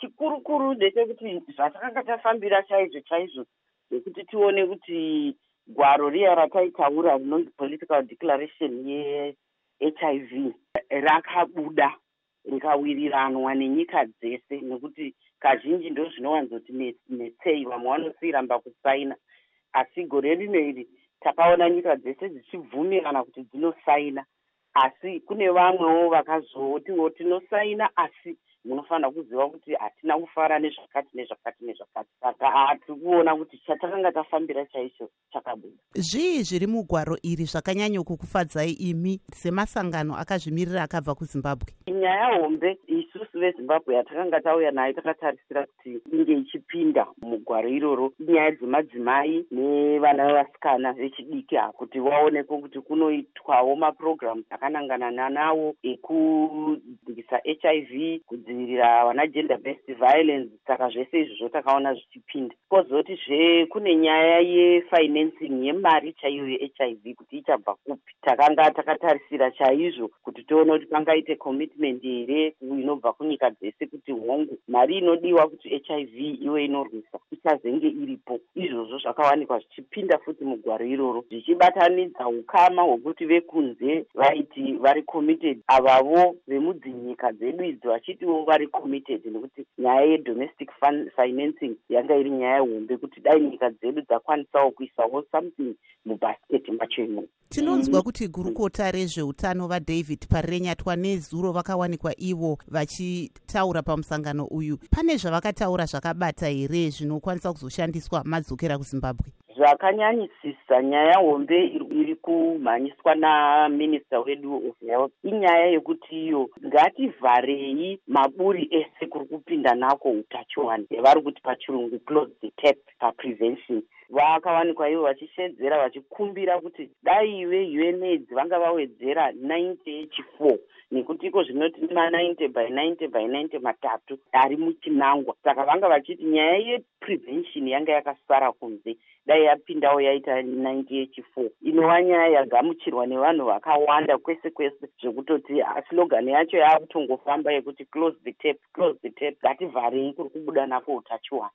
chikuru kuru ndechekuti zvatakanga tafambira chaizvo chaizvo zvekuti tione kuti gwaro riya rataitaura rinonzi political declaration yehiv rakabuda rikawiriranwa nenyika dzese nekuti kazhinji ndo zvinowanzoti netsei vamwe vanosiramba kusaina asi gore rino iri takaona nyika dzese dzichibvumirana kuti dzinosaina asi kune vamwewo vakazotiwo tinosaina asi munofanira kuziva kuti hatina kufara nezvakati nezvakati nezvakati. Saka hatiri kuona kuti chatakanga tafambira chaicho chakabuda. Zvii zviri mugwaro iri zvakanyanyokukufadzai imi semasangano akazvimirira akabva kuzimbabwe? Nyaya hombe isusu vezimbabwe yatakanga tauya nayo takatarisira kuti inge ichipinda mugwaro iroro. Inyaya dzemadzimai nevana vevasikana vechidiki kuti vaonekwe kuti kunoitwawo mapurogiramu akanangana nanawo ekudzingisa hiv kudzivirira vana gender based violence saka zvese izvozvo takaona zvichipinda. Kozotizve kune nyaya yefinancing yemari chaiyo yehiv kuti ichabva kupi. Takanga takatarisira chaizvo kuti tione kuti pangaite commitment here inobva kunyika dzese kuti hongu mari inodiwa kuti hiv iwe inorwisa ichazenge iripo. Izvozvo zvakawanikwa zvichipinda futi mugwaro iroro zvichibatanidza ukama hwekuti vekunze vaiti vari committed avavo vemudzinyika dzedu idzi vachitiwo vari committed nekuti nyaya yedomestic financing yanga iri nyaya hombe kuti dai nyika dzedu dzakwanisawo kuisawo something mubhasiketi macho imo tinonzwa kuti gurukota rezveutano vadavid parirenyatwa nezuro vakawanikwa ivo vachitaura pamusangano uyu. Pane zvavakataura zvakabata here zvinokwanisa kuzoshandiswa madzokera kuzimbabwe zvakanyanyisisa nyaya hombe iri kumhanyiswa naminista wedu of health inyaya yekuti iyo ngativharei maburi ese kuri kupinda nako utachiwani yavari kuti pachirungu close the tap paprevention vakawanikwa ivo vachishedzera vachikumbira kuti dai veunaids vanga vawedzera 90 h4 nekuti iko zvinoti ma90 by 90 by 90 matatu ari muchinangwa. Saka vanga vachiti nyaya yeprevention yanga yakasara kunze. Dai yapindawo yaita 90 h4 inova nyaya yagamuchirwa nevanhu vakawanda kwese kwese zvekutoti slogani yacho yaakutongofamba yekuti close the tap close the tap ngativharei kuri kubuda nako utachiwana